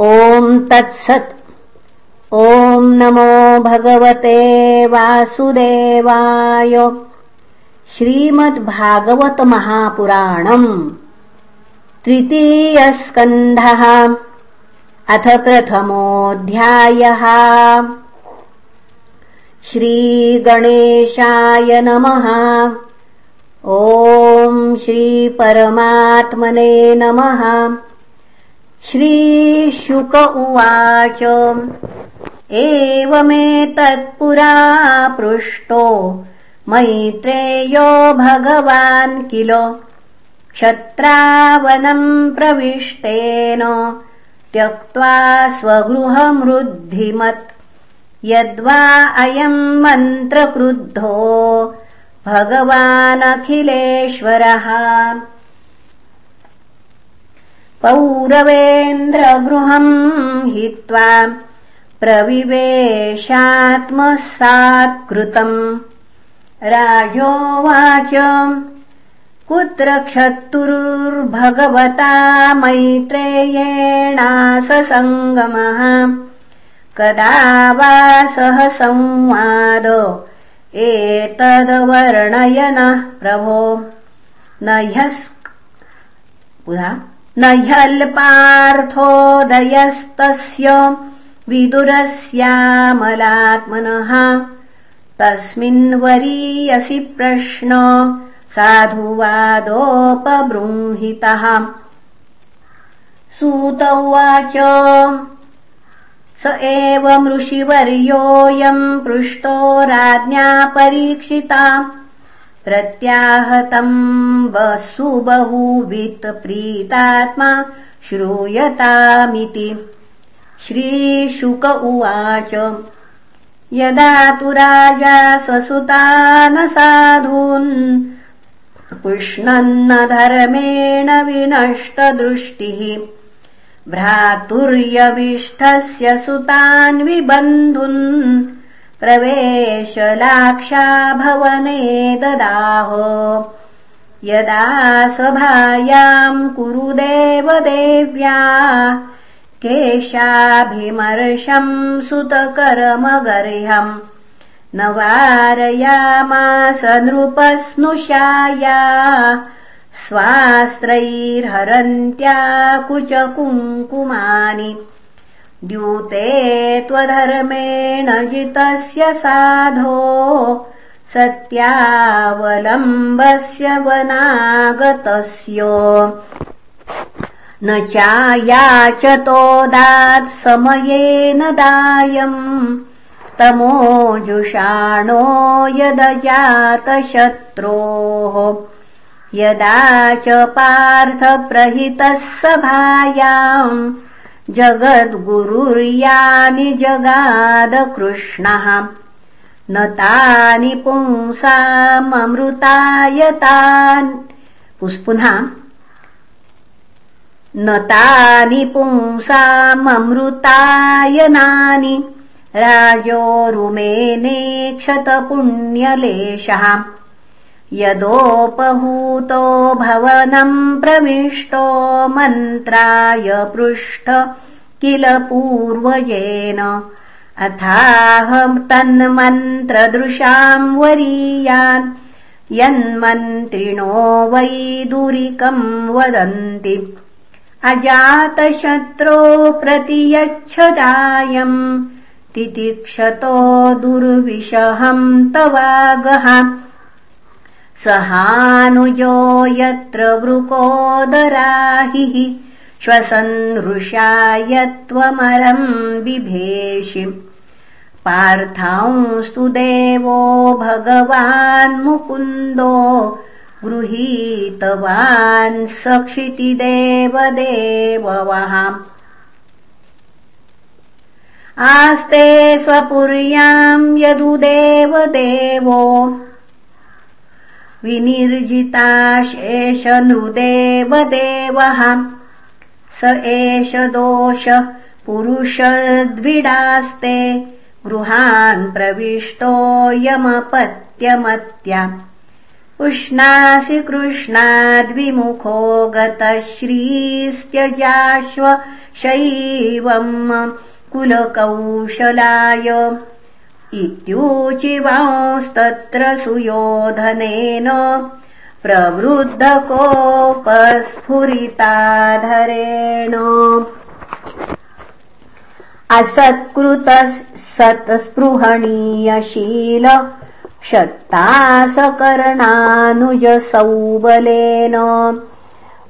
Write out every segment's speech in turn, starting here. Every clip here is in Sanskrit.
ॐ तत्सत्। ॐ नमो भगवते वासुदेवाय। श्रीमद्भागवतमहापुराणम् तृतीयस्कन्धः। अथ प्रथमोऽध्यायः। श्रीगणेशाय नमः। ॐ श्रीपरमात्मने नमः श्रीशुक उवाच। एवमेतत्पुरा पृष्टो मैत्रेयो भगवान् किल। क्षत्रावनम् प्रविष्टेन त्यक्त्वा स्वगृहमृद्धिमत्। यद्वा अयम् मन्त्रक्रुद्धो भगवानखिलेश्वरः पौरवेन्द्रगृहम् हित्वा प्रविवेशात्मसात्कृतम्। राजोवाच कुत्र क्षत्तुरुर्भगवता मैत्रेयेणाससङ्गमः? कदा वा सह संवाद? एतद्वर्णयनः प्रभो। न ह्यस्पुरा न ह्यल्पार्थोदयस्तस्य विदुरस्यामलात्मनः तस्मिन्वरीयसि प्रश्न साधुवादोपबृंहितः। सूत उवाच स ऋषिवर्योऽयम् पृष्टो राज्ञा परीक्षिता प्रत्याहतम् प्रीतात्मा श्रूयतामिति। श्रीशुक उवाच यदा तु राजा ससुतान साधून् पुष्णन्न धर्मेण विनष्टदृष्टिः भ्रातुर्यविष्ठस्य सुतान् विबन्धुन् भवने ददाह। यदा सभायाम् कुरु देवदेव्या केशाभिमर्शम् सुतकरमगर्ह्यम् न वारयामास नृपस्नुषाया स्वास्त्रैर्हरन्त्या कुचकुङ्कुमानि द्यूते त्वधर्मेण जितस्य साधो सत्यावलम्बस्य वनागतस्य। न चायाचतोदात् समयेन दायम् तमोजुषाणो यदजातशत्रोः। यदा च पार्थप्रहितः सभायाम् जगद्गुरुर्यानि जगादकृष्णः न तानि पुंसाममृतायतान् पुष्पुना न तानि पुंसाममृतायनानि राजोरुमेनेक्षतपुण्यलेशः यदोपहूतो भवनम् प्रविष्टो मन्त्राय पृष्ठ किल पूर्वजेन अथाहम् तन्मन्त्रदृशाम् वरीयान्। यन्मन्त्रिणो वैदुरिकम् वदन्ति। अजातशत्रो प्रतियच्छदायम् तितिक्षतो दुर्विषहम् तवागः सहानुजो यत्र वृकोदराहिः श्वसन्नृशायत्वमरम् बिभेषि। पार्थांस्तु देवो भगवान् मुकुन्दो गृहीतवान् सक्षितिदेवदेववः आस्ते स्वपुर्याम् यदुदेवदेवो विनिर्जिताशेष नृदेवदेवः स एष दोष पुरुषद्विडास्ते गृहान् प्रविष्टोऽयमपत्यमत्या उष्णासि कृष्णाद्विमुखो गतश्रीस्त्यजाश्व शैवम् कुलकौशलाय इत्यूचिवांस्तत्र सुयोधनेन प्रवृद्धकोपस्फुरिताधरेण। असत्कृतः सत्स्पृहणीयशील क्षत्तासकर्णानुजसौबलेन।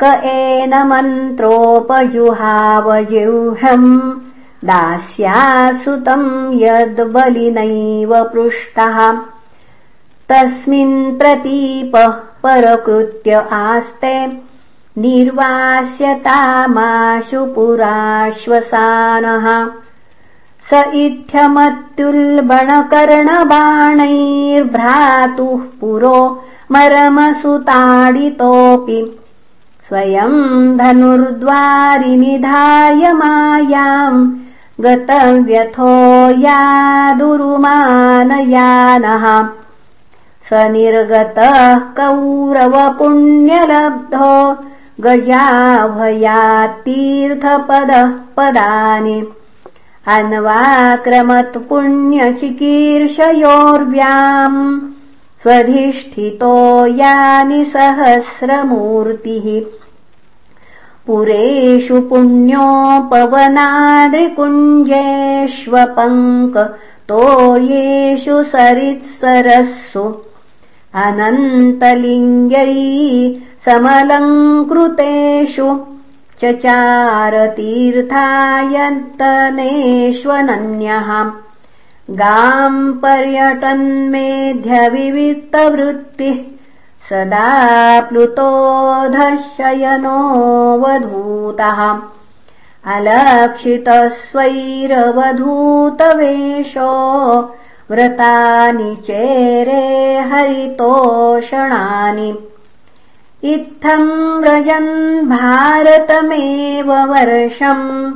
क एन मन्त्रोपजुहावजिह्यम् दास्यासुतम् यद्बलिनैव पृष्टः। तस्मिन् प्रतीपः परकृत्य आस्ते निर्वास्यतामाशु पुराश्वसानः। स इत्थमत्युल्बणकर्णबाणैर्भ्रातुः पुरो मरमसुताडितोऽपि। स्वयम् धनुर्द्वारिनिधाय मायाम् गतव्यथो यादुरुमानयानः स निर्गतः कौरवपुण्यलब्धो गजाभयात्तीर्थपदः पदानि। अन्वाक्रमत् पुण्यचिकीर्षयोर्व्याम् स्वधिष्ठितो यानि सहस्रमूर्तिः पुरेषु तोयेषु सरित्सरस्सु। अनन्तलिङ्गै समलङ्कृतेषु। चचारतीर्थायन्तनेष्वनन्यः गाम् पर्यटन्मेध्यविविक्तवृत्तिः सदा प्लुतोऽधशयनोऽवधूतः अलक्षितस्वैरवधूतवेषो व्रतानि चेरे हरितोषणानि। इत्थम् व्रजन् भारतमेव वर्षम्।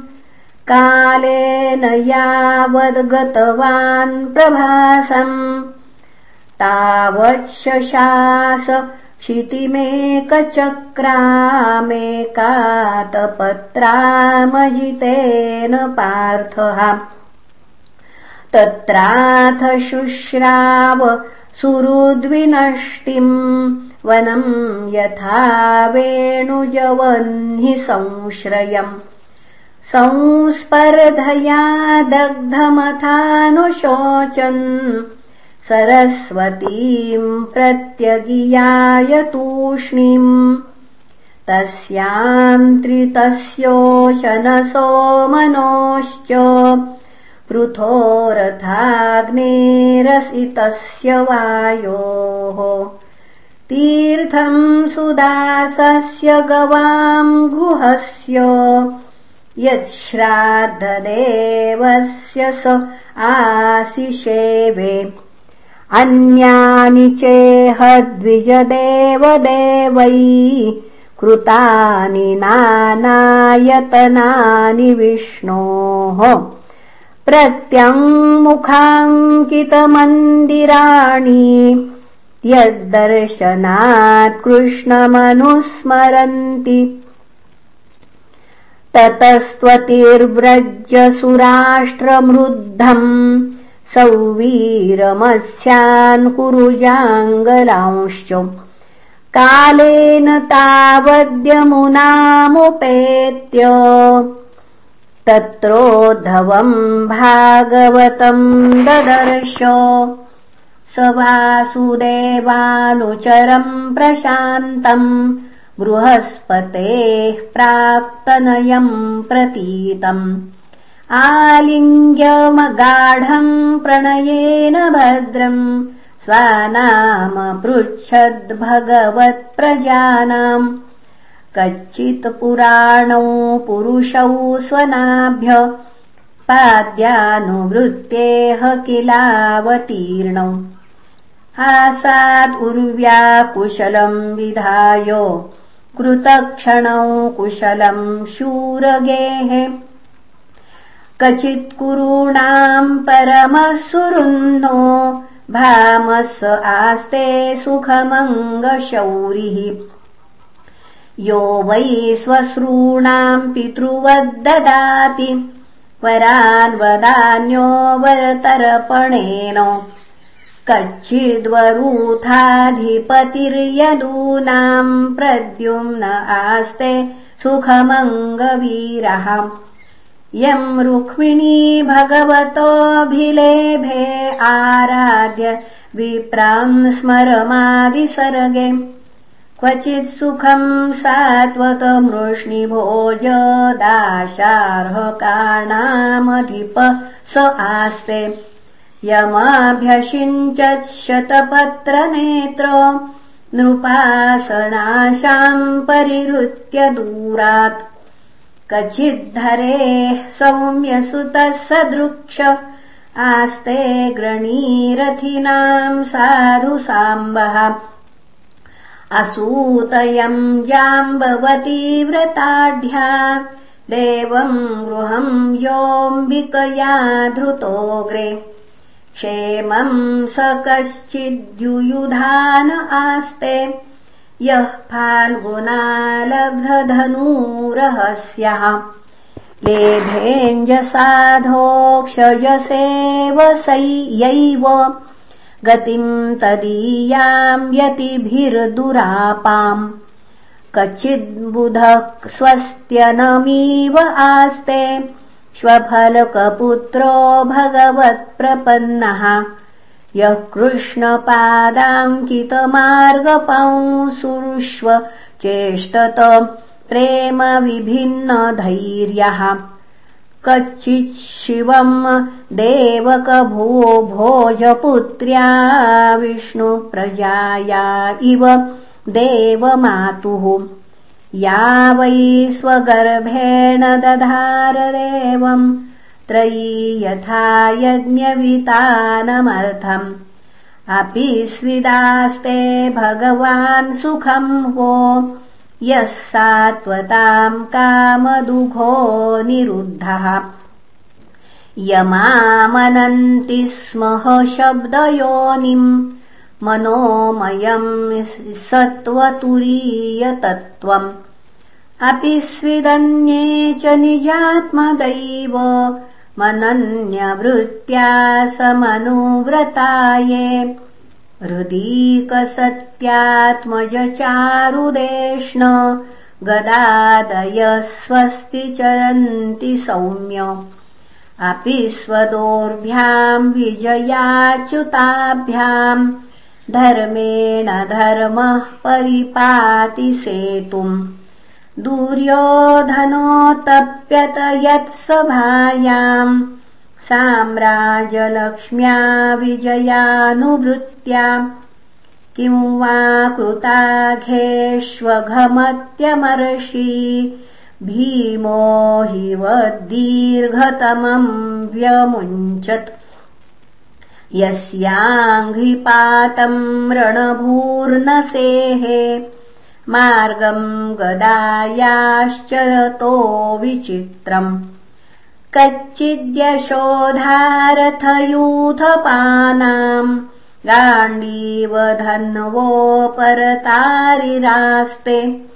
कालेन यावद्गतवान् प्रभासम् तावच्छशास क्षितिमेकचक्रामेकातपत्रामजितेन पार्थः। तत्राथ शुश्राव सुरुद्विनष्टिम् वनम् यथा वेणुजवह्नि संश्रयम्। संस्पर्धया दग्धमथानुशोचन् सरस्वतीम् प्रत्यगियाय तूष्णीम् तस्याम् त्रितस्योशनसो मनोश्च पृथोरथाग्नेरसितस्य वायोः। तीर्थम् सुदासस्य गवाम् गृहस्य यच्छ्राद्धदेवस्य स आशिषेवे अन्यानि चेह द्विजदेवदेवै कृतानि नानायतनानि विष्णोः। प्रत्यङ्मुखाङ्कितमन्दिराणि यद्दर्शनात् कृष्णमनुस्मरन्ति। ततस्त्वतिर्व्रज सुराष्ट्रमृद्धम् सौवीरमस्यान् कुरुजाङ्गलांश्च कालेन तावद्यमुनामुपेत्य तत्रोद्धवम् भागवतम् ददर्श। स वासुदेवानुचरम् प्रशान्तम् बृहस्पतेः प्राक्तनयम् प्रतीतम् आलिङ्ग्यमगाढम् प्रणयेन भद्रम् स्वानाम पृच्छद्भगवत्प्रजानाम्। कच्चित् पुराणौ पुरुषौ स्वनाभ्य पाद्यानुवृत्तेह किलावतीर्णौ। आसात् उर्व्याकुशलम् विधाय कृतक्षणौ कुशलम् शूरगेः क्वचित्कुरूणाम् परमः सुरुन्नो भामस आस्ते सुखमङ्गशौरिः। यो वै स्वश्रूणाम् पितृवद्ददाति वरान्वदान्योऽवतर्पणेन कच्चिद्वरूथाधिपतिर्यदूनाम् प्रद्युम्न आस्ते सुखमङ्गवीरः यम् रुक्मिणी भगवतोऽभिलेभे आराध्य विप्राम् स्मरमादिसर्गे। क्वचित् सुखम् सात्वतमृष्णिभोज दाशार्हकाणामधिप स आस्ते। यमाभ्यषिञ्चत् शतपत्रनेत्र नृपासनाशाम् परिहृत्य दूरात् कचिद्धरेः सौम्यसुतः सदृक्ष आस्ते ग्रणीरथिनाम् साधु साम्बः। असूतयम् जाम्बवती व्रताढ्या। देवम् गृहम् योऽम्बिकया धृतोऽग्रे। क्षेमम् स कश्चिद्युयुधान आस्ते यः फाल्गुनालघधनूरहस्यः लेभेञ्जसाधोक्षजसेवसय्यैव गतिम् तदीयाम् यतिभिर्दुरापाम्। कचिद्बुधः स्वस्त्यनमीव आस्ते श्वफलकपुत्रो भगवत्प्रपन्नः यः कृष्णपादाङ्कितमार्गपांसुरुष्व चेष्टत प्रेमविभिन्नधैर्यः। कच्चित् शिवम् देवकभो भोजपुत्र्या विष्णुप्रजाया इव देवमातुः। या वै स्वगर्भेण दधारदेवम् त्रयी यथा यज्ञवितानमर्थम्। अपि स्विदास्ते भगवान् सुखम् वो। यः सात्वताम् कामदुघो निरुद्धः। यमामनन्ति स्मः शब्दयोनिम्। मनोमयम् सत्त्वतुरीयतत्त्वम्। अपि स्विदन्ये च निजात्मदैव मनन्यवृत्त्या समनुव्रताये हृदीकसत्यात्मजचारुदेष्ण गदादय स्वस्ति चरन्ति सौम्य। अपि स्वदोर्भ्याम् विजयाच्युताभ्याम् धर्मेण धर्मः परिपाति सेतुम् दुर्योधनोत्तप्यत यत्सभायाम् साम्राजलक्ष्म्या किं वा कृताघेष्वघमत्यमर्षि? भीमो हि वद्दीर्घतमम् व्यमुञ्चत्। यस्याङ्घ्रिपातम् रणभूर्नसेहे मार्गम् गदायाश्च तो विचित्रम्। कच्चिद्यशोधारथयूथपानाम्। गाण्डीव धन्वोपरतारिरास्ते।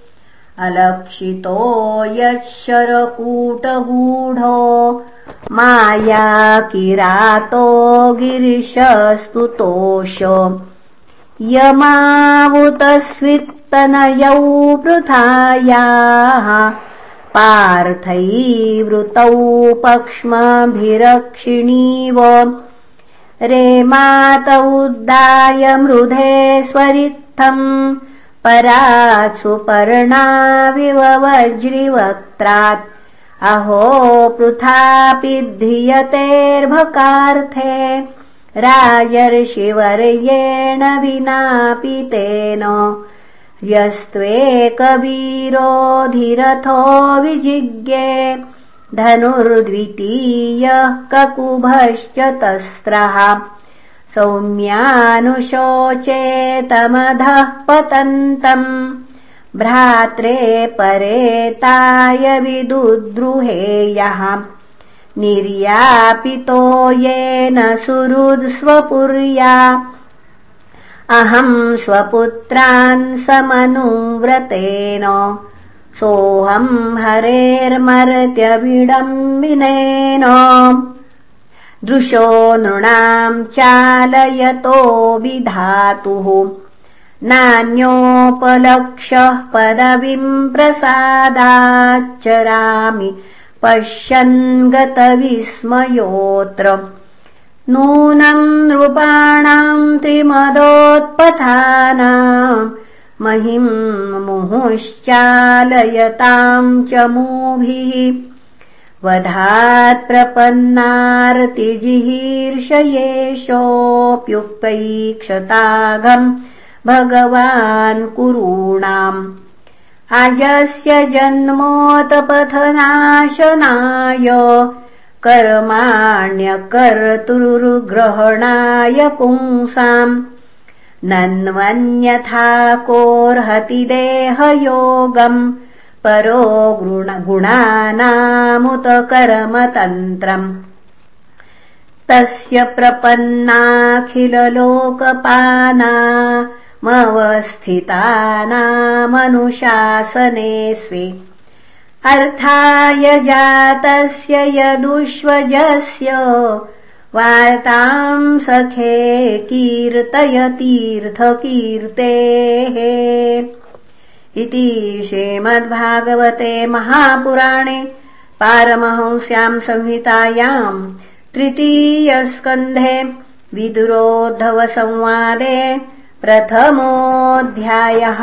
अलक्षितो यशरकूटगूढो माया किरातो गिरिशस्तुतोष यमावुतस्वित्तनयौ वृथायाः पार्थैवृतौ पक्ष्मभिरक्षिणीव। उद्दाय मृधे स्वरित्थम् परात्सुपर्णाविव वज्रिवक्त्रात्। अहो पृथापि ध्रियतेर्भकार्थे राजर्षिवर्येण विनापि तेन यस्त्वेकवीरोधिरथो विजिज्ञे धनुर्द्वितीयः ककुभश्च तस्त्रः। सौम्यानुशोचेतमधः पतन्तम्। भ्रात्रे परेताय विदुद्रुहेयः निर्यापितो येन सुहृद्स्वपुर्या अहम् स्वपुत्रान् समनुव्रतेन सोऽहम् हरेर्मर्त्यविडम्बिनेन दृशो नृणाम् चालयतो विधातुः नान्योपलक्ष्यः पदवीम् प्रसादाच्चरामि पश्यन् गतविस्मयोऽत्र नूनम् नृपाणाम् त्रिमदोत्पथानाम् महिम् मुहुश्चालयताम् च मूभिः। वधात्प्रपन्नार्तिजिहीर्षयेषोऽप्युपैक्षताघम् भगवान् कुरूणाम्। अजस्य जन्मोतपथनाशनाय कर्माण्यकर्तुर्ग्रहणाय पुंसाम् नन्वन्यथा कोर्हति देहयोगम् परो गुणानामुत कर्मतन्त्रम् तस्य प्रपन्नाखिललोकपाना मवस्थितानामनुशासने स्वे अर्थाय जातस्य यदुष्वजस्य वार्ताम् सखे कीर्तयतीर्थकीर्तेः इति श्रीमद्भागवते महापुराणे पारमहंस्याम् संहितायाम् तृतीयस्कन्धे विदुरोद्धवसंवादे प्रथमोऽध्यायः